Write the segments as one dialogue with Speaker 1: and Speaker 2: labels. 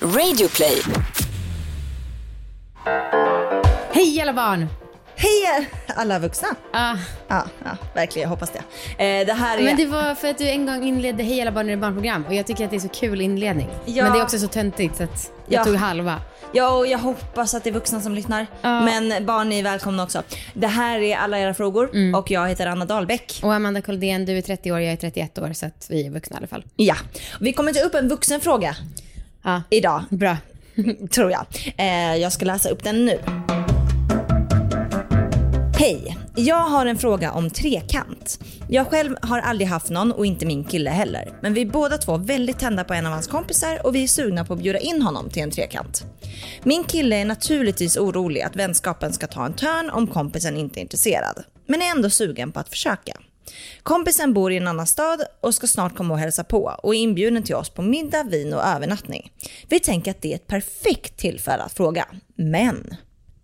Speaker 1: Radioplay.
Speaker 2: Hej alla barn!
Speaker 3: Hej alla vuxna!
Speaker 2: Ah,
Speaker 3: Ja, ja verkligen, jag hoppas det. Eh, det här är...
Speaker 2: men det var för att du en gång inledde Hej alla barn är barnprogram och jag tycker att det är så kul inledning.
Speaker 3: Ja.
Speaker 2: Men det är också så töntigt så att jag
Speaker 3: Ja.
Speaker 2: tog halva.
Speaker 3: Ja, och jag hoppas att det är vuxna som lyssnar.
Speaker 2: Ja.
Speaker 3: Men barn är välkomna också. Det här är alla era frågor
Speaker 2: Mm.
Speaker 3: och jag heter Anna Dahlbäck.
Speaker 2: Och Amanda Koldén, du är 30 år, jag är 31 år så att vi är vuxna i alla fall.
Speaker 3: Ja, vi kommer ta upp en vuxenfråga
Speaker 2: Ja,
Speaker 3: idag,
Speaker 2: bra.
Speaker 3: tror jag. Eh, jag ska läsa upp den nu. Hej! Jag har en fråga om trekant. Jag själv har aldrig haft någon och inte min kille heller. Men vi är båda två väldigt tända på en av hans kompisar och vi är sugna på att bjuda in honom till en trekant. Min kille är naturligtvis orolig att vänskapen ska ta en törn om kompisen inte är intresserad. Men är ändå sugen på att försöka. Kompisen bor i en annan stad och ska snart komma och hälsa på och är inbjuden till oss på middag, vin och övernattning. Vi tänker att det är ett perfekt tillfälle att fråga. Men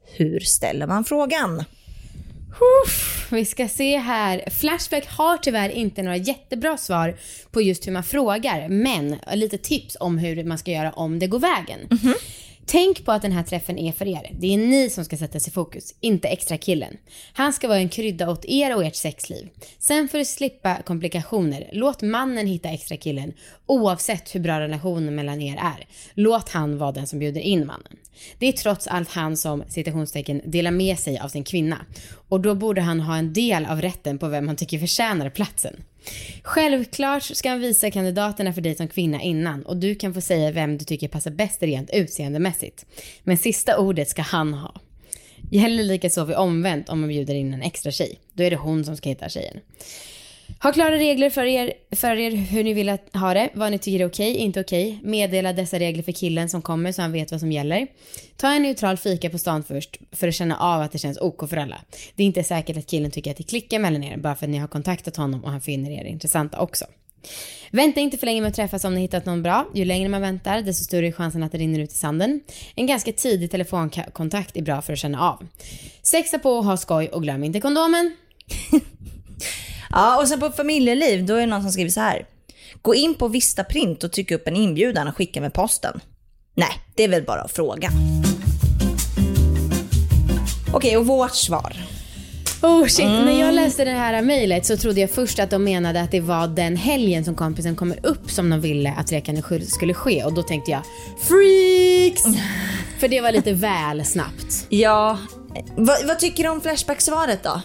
Speaker 3: hur ställer man frågan?
Speaker 2: Uff, vi ska se här. Flashback har tyvärr inte några jättebra svar på just hur man frågar, men lite tips om hur man ska göra om det går vägen. Tänk på att den här träffen är för er. Det är ni som ska sättas i fokus, inte extra killen. Han ska vara en krydda åt er och ert sexliv. Sen för att slippa komplikationer, låt mannen hitta extra killen oavsett hur bra relationen mellan er är. Låt han vara den som bjuder in mannen. Det är trots allt han som, citationstecken, delar med sig av sin kvinna. Och då borde han ha en del av rätten på vem han tycker förtjänar platsen. Självklart ska han visa kandidaterna för dig som kvinna innan och du kan få säga vem du tycker passar bäst rent utseendemässigt. Men sista ordet ska han ha. Gäller likaså vid omvänt om man bjuder in en extra tjej. Då är det hon som ska hitta tjejen. Ha klara regler för er, för er hur ni vill att, ha det, vad ni tycker är okej, inte okej. Meddela dessa regler för killen som kommer så han vet vad som gäller. Ta en neutral fika på stan först för att känna av att det känns OK för alla. Det är inte säkert att killen tycker att det klickar mellan er bara för att ni har kontaktat honom och han finner er intressanta också. Vänta inte för länge med att träffas om ni hittat någon bra. Ju längre man väntar, desto större är chansen att det rinner ut i sanden. En ganska tidig telefonkontakt är bra för att känna av. Sexa på, ha skoj och glöm inte kondomen.
Speaker 3: Ja, och sen på familjeliv, då är det någon som skriver så här. Gå in på Vista Print och trycka upp en inbjudan och skicka med posten. Nej, det är väl bara att fråga. Okej, och vårt svar.
Speaker 2: Oh shit, när jag läste det här mejlet så trodde jag först att de menade att det var den helgen som kompisen kommer upp som de ville att trekan skulle ske och då tänkte jag freaks! För det var lite väl snabbt.
Speaker 3: Ja, eh, vad, vad tycker du om Flashback-svaret då?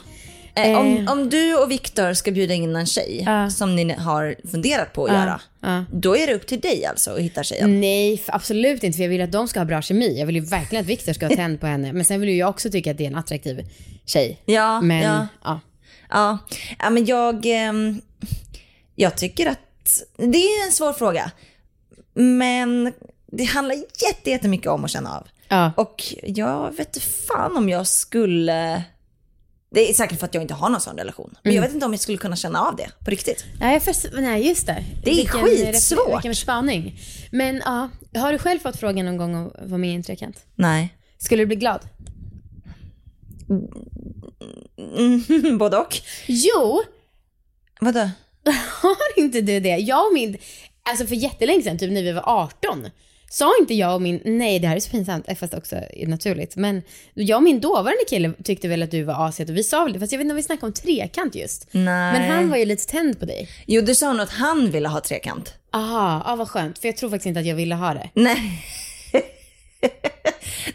Speaker 3: Eh, om,
Speaker 2: Eh.
Speaker 3: om du och Viktor ska bjuda in en tjej
Speaker 2: Ja.
Speaker 3: som ni har funderat på att göra,
Speaker 2: ja.
Speaker 3: då är det upp till dig alltså att hitta tjejen.
Speaker 2: Nej, absolut inte för jag vill att de ska ha bra kemi. Jag vill ju verkligen att Viktor ska ha tänd på henne. Men sen vill ju jag också tycka att det är en attraktiv tjej.
Speaker 3: Ja,
Speaker 2: Men
Speaker 3: ja.
Speaker 2: ja.
Speaker 3: Ja, ja men jag, ehm, jag tycker att det är en svår fråga. Men det handlar jätte- jättemycket om att känna av.
Speaker 2: Ja.
Speaker 3: Och jag vet fan om jag skulle... Det är säkert för att jag inte har någon sån relation. Men
Speaker 2: Mm.
Speaker 3: jag vet inte om jag skulle kunna känna av det på riktigt.
Speaker 2: Nej, för, nej just det.
Speaker 3: Det är
Speaker 2: Vilken-
Speaker 3: skitsvårt.
Speaker 2: Vilken spaning. Men ja, har du själv fått frågan någon gång att vara med i en trekant?
Speaker 3: Nej.
Speaker 2: Skulle du bli glad?
Speaker 3: Mm, både och.
Speaker 2: Jo,
Speaker 3: Vadå?
Speaker 2: har inte du det? Jag och min, alltså för jättelänge sedan, typ när vi var 18, sa inte jag och min, nej det här är så pinsamt, fast också naturligt, men jag och min dåvarande kille tyckte väl att du var aset och vi sa väl det, fast jag vet inte om vi snackade om trekant just.
Speaker 3: Nej.
Speaker 2: Men han var ju lite tänd på dig.
Speaker 3: Jo, du sa nog att han ville ha trekant.
Speaker 2: Aha, ja vad skönt, för jag tror faktiskt inte att jag ville ha det.
Speaker 3: Nej.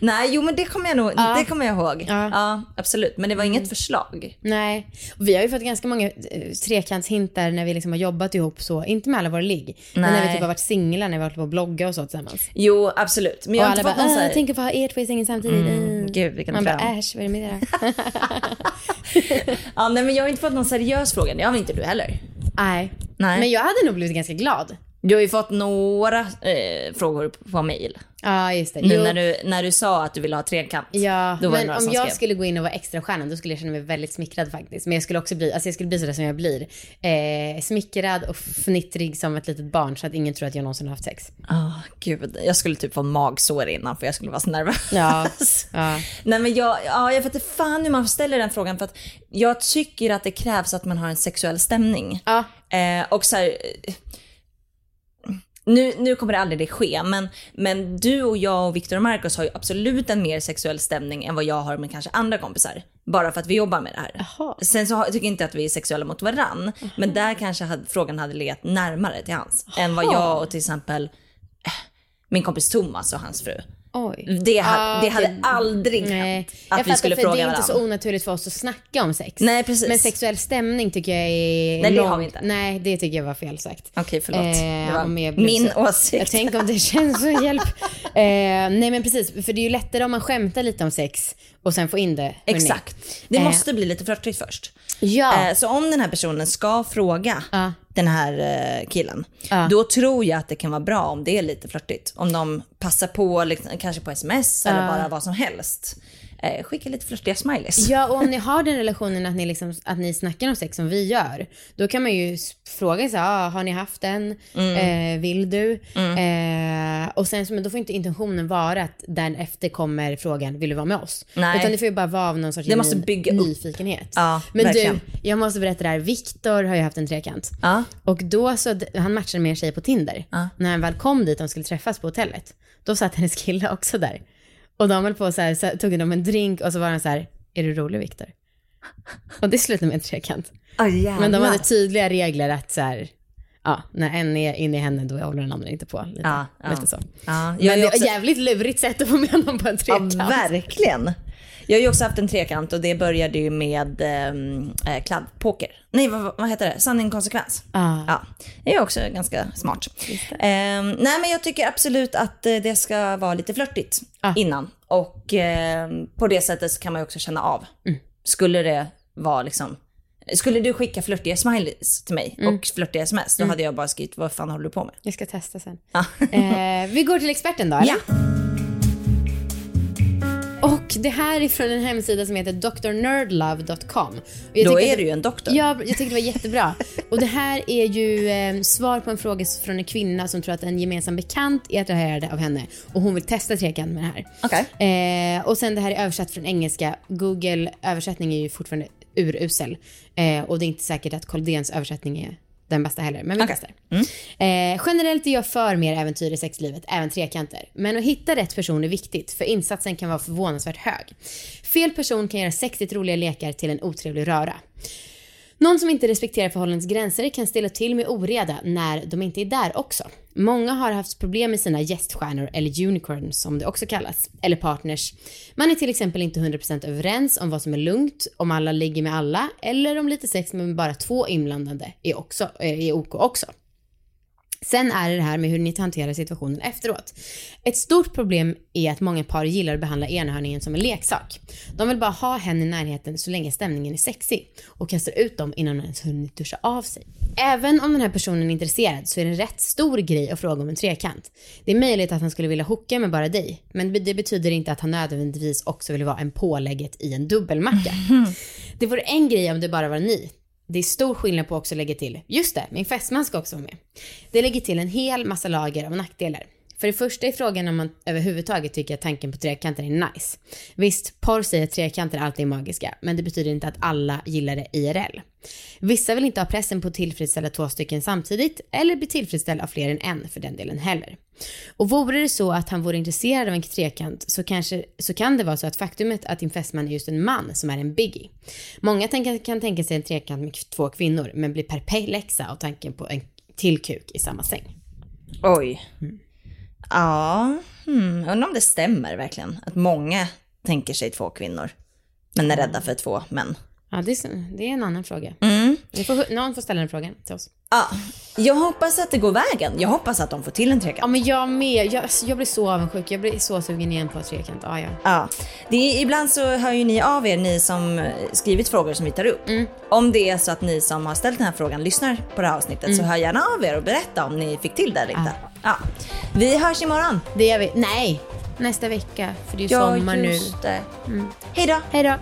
Speaker 3: Nej, jo men det kommer jag nog,
Speaker 2: Ja.
Speaker 3: det kommer jag ihåg.
Speaker 2: Ja.
Speaker 3: Ja. absolut. Men det var inget förslag.
Speaker 2: Nej, och vi har ju fått ganska många eh, trekantshintar när vi liksom har jobbat ihop så, inte med alla våra ligg, men när vi typ har varit singlar, när vi har hållit på att blogga och så tillsammans.
Speaker 3: Jo, absolut. Men jag
Speaker 2: och
Speaker 3: har
Speaker 2: alla
Speaker 3: inte
Speaker 2: bara,
Speaker 3: fått någon så här...
Speaker 2: på att ha er två i sängen samtidigt.
Speaker 3: Mm, gud, vilken
Speaker 2: Man bara, äsch, vad är det med er?
Speaker 3: Ja, nej, men jag har inte fått någon seriös fråga. Det har inte du heller.
Speaker 2: Nej.
Speaker 3: Nej.
Speaker 2: Men jag hade nog blivit ganska glad.
Speaker 3: Du har ju fått några eh, frågor på mail.
Speaker 2: Ja, just det.
Speaker 3: Nu när du, när du sa att du ville ha trekant.
Speaker 2: Ja,
Speaker 3: Då var det
Speaker 2: men
Speaker 3: några
Speaker 2: om
Speaker 3: som
Speaker 2: jag
Speaker 3: skrev.
Speaker 2: skulle gå in och vara extra stjärnan då skulle jag känna mig väldigt smickrad faktiskt. Men jag skulle också bli, alltså jag skulle bli sådär som jag blir. Eh, smickrad och fnittrig som ett litet barn så att ingen tror att jag någonsin har haft sex.
Speaker 3: Ah, gud, jag skulle typ få magsår innan för jag skulle vara så nervös.
Speaker 2: Ja, ja.
Speaker 3: Nej men jag, ja, jag vet inte fan hur man ställer den frågan för att jag tycker att det krävs att man har en sexuell stämning.
Speaker 2: Ja.
Speaker 3: Eh, och så här, nu, nu kommer det aldrig ske, men, men du och jag och Viktor och Marcus har ju absolut en mer sexuell stämning än vad jag har med kanske andra kompisar. Bara för att vi jobbar med det här.
Speaker 2: Jaha.
Speaker 3: Sen så har- tycker jag inte att vi är sexuella mot varann, men där kanske hade, frågan hade legat närmare till hans. Än vad jag och till exempel eh, min kompis Thomas och hans fru.
Speaker 2: Oj.
Speaker 3: Det, ha,
Speaker 2: Ah,
Speaker 3: det hade
Speaker 2: okej.
Speaker 3: aldrig
Speaker 2: Nej.
Speaker 3: hänt
Speaker 2: Jag
Speaker 3: att vi
Speaker 2: fattar,
Speaker 3: skulle
Speaker 2: för
Speaker 3: fråga
Speaker 2: Det är
Speaker 3: varandra.
Speaker 2: inte så onaturligt för oss att snacka om sex.
Speaker 3: Nej, precis.
Speaker 2: Men sexuell stämning tycker jag är
Speaker 3: Nej, det har vi inte.
Speaker 2: Nej, det tycker jag var fel sagt.
Speaker 3: Okej, förlåt.
Speaker 2: Eh,
Speaker 3: det var
Speaker 2: jag
Speaker 3: min åsikt.
Speaker 2: Jag tänker om det känns så hjälp. Eh, nej men precis, för det är ju lättare om man skämtar lite om sex och sen får in det.
Speaker 3: Exakt. Det
Speaker 2: Eh,
Speaker 3: måste bli lite flörtigt först.
Speaker 2: Ja.
Speaker 3: Eh, Så om den här personen ska fråga
Speaker 2: Ja.
Speaker 3: den här eh, killen,
Speaker 2: Ja.
Speaker 3: då tror jag att det kan vara bra om det är lite flörtigt. Om de passar på, liksom, kanske på sms eller bara vad som helst. Eh, skicka lite flörtiga smileys.
Speaker 2: Ja, och om ni har den relationen att ni, liksom, att ni snackar om sex som vi gör, då kan man ju fråga så ah, har ni haft den?
Speaker 3: Mm.
Speaker 2: Eh, vill du? Eh, och sen så, men då får inte intentionen vara att därefter kommer frågan, vill du vara med oss?
Speaker 3: Nej.
Speaker 2: Utan det får ju bara vara av någon sorts
Speaker 3: Det måste
Speaker 2: genuin
Speaker 3: bygga upp.
Speaker 2: nyfikenhet.
Speaker 3: Ja,
Speaker 2: men
Speaker 3: verkligen.
Speaker 2: du, jag måste berätta det här. Viktor har ju haft en trekant.
Speaker 3: Ja.
Speaker 2: Och då så, han matchade med en tjej på Tinder.
Speaker 3: Ja.
Speaker 2: När han väl kom dit och de skulle träffas på hotellet, då satt hennes kille också där. Och de höll på så här, så tog de en drink och så var han så här, är du rolig Viktor? Och det slutade med en trekant.
Speaker 3: Oh,
Speaker 2: Men de hade tydliga regler att så här, ja, när en är inne i henne då håller den andra inte på. Lite,
Speaker 3: Ja, ja.
Speaker 2: lite så.
Speaker 3: Ja,
Speaker 2: Men det var
Speaker 3: också-
Speaker 2: jävligt lurigt sätt att få med någon på en
Speaker 3: Ja,
Speaker 2: trekant.
Speaker 3: verkligen. Jag har ju också haft en trekant och det började ju med ehm, eh, kladdpoker. Nej, vad, vad heter det? Sanning konsekvens.
Speaker 2: Ah.
Speaker 3: Ja, det är också ganska smart. Ehm, nej, men jag tycker absolut att eh, det ska vara lite flörtigt
Speaker 2: Ah.
Speaker 3: innan. Och ehm, på det sättet så kan man ju också känna av.
Speaker 2: Mm.
Speaker 3: Skulle det vara liksom... Skulle du skicka flörtiga smileys till mig
Speaker 2: Mm.
Speaker 3: och flörtiga sms, då hade jag bara skrivit vad fan håller du på med?
Speaker 2: Jag ska testa sen.
Speaker 3: Ja.
Speaker 2: Eh, vi går till experten då, eller?
Speaker 3: Ja.
Speaker 2: Och det här är från en hemsida som heter drnerdlove.com.
Speaker 3: Då är du ju en doktor.
Speaker 2: Ja, jag tyckte det var jättebra. Och det här är ju eh, svar på en fråga från en kvinna som tror att en gemensam bekant är attraherad av henne och hon vill testa trekant med det här.
Speaker 3: Okej.
Speaker 2: Eh, och sen det här är översatt från engelska. Google översättning är ju fortfarande urusel. Eh, och det är inte säkert att Koldéns översättning är den bästa heller, men vi
Speaker 3: Okej.
Speaker 2: testar. Eh, generellt är jag för mer äventyr i sexlivet, även trekanter. Men att hitta rätt person är viktigt, för insatsen kan vara förvånansvärt hög. Fel person kan göra sexigt roliga lekar till en otrevlig röra. Någon som inte respekterar förhållandets gränser kan ställa till med oreda när de inte är där också. Många har haft problem med sina gäststjärnor, eller unicorns som det också kallas, eller partners. Man är till exempel inte 100% överens om vad som är lugnt, om alla ligger med alla, eller om lite sex med bara två inblandade är, också, är OK också. Sen är det det här med hur ni hanterar situationen efteråt. Ett stort problem är att många par gillar att behandla enhörningen som en leksak. De vill bara ha henne i närheten så länge stämningen är sexig och kastar ut dem innan de ens hunnit duscha av sig. Även om den här personen är intresserad så är det en rätt stor grej att fråga om en trekant. Det är möjligt att han skulle vilja hooka med bara dig, men det betyder inte att han nödvändigtvis också vill vara en pålägget i en dubbelmacka. Det vore en grej om det bara var ni. Det är stor skillnad på också lägga till, just det, min fästman ska också vara med. Det lägger till en hel massa lager av nackdelar. För det första är frågan om man överhuvudtaget tycker att tanken på trekanter är nice. Visst, porr säger att trekanter alltid är magiska, men det betyder inte att alla gillar det IRL. Vissa vill inte ha pressen på att tillfredsställa två stycken samtidigt, eller bli tillfredsställd av fler än en för den delen heller. Och vore det så att han vore intresserad av en trekant så, kanske, så kan det vara så att faktumet att din fästman är just en man som är en biggie. Många tänka, kan tänka sig en trekant med två kvinnor, men blir perplexa av tanken på en till kuk i samma säng.
Speaker 3: Oj. Ja, hmm. undrar om det stämmer verkligen. Att många tänker sig två kvinnor. Men är rädda för två män.
Speaker 2: Ja, det är, så- det är en annan fråga.
Speaker 3: Mm.
Speaker 2: Får, någon får ställa den frågan till oss.
Speaker 3: Ja, jag hoppas att det går vägen. Jag hoppas att de får till en
Speaker 2: Ja,
Speaker 3: trekant.
Speaker 2: men jag med. Jag, jag blir så avundsjuk. Jag blir så sugen igen på trekant. Ja, ja.
Speaker 3: Ja, det är, ibland så hör ju ni av er, ni som eh, skrivit frågor som vi tar upp. Om det är så att ni som har ställt den här frågan lyssnar på det här avsnittet så hör gärna av er och berätta om ni fick till det eller inte. Ja. Vi hörs imorgon.
Speaker 2: Det gör vi. Nej, nästa vecka. För det är ju sommar nu.
Speaker 3: just det. Hej då.
Speaker 2: Hej då.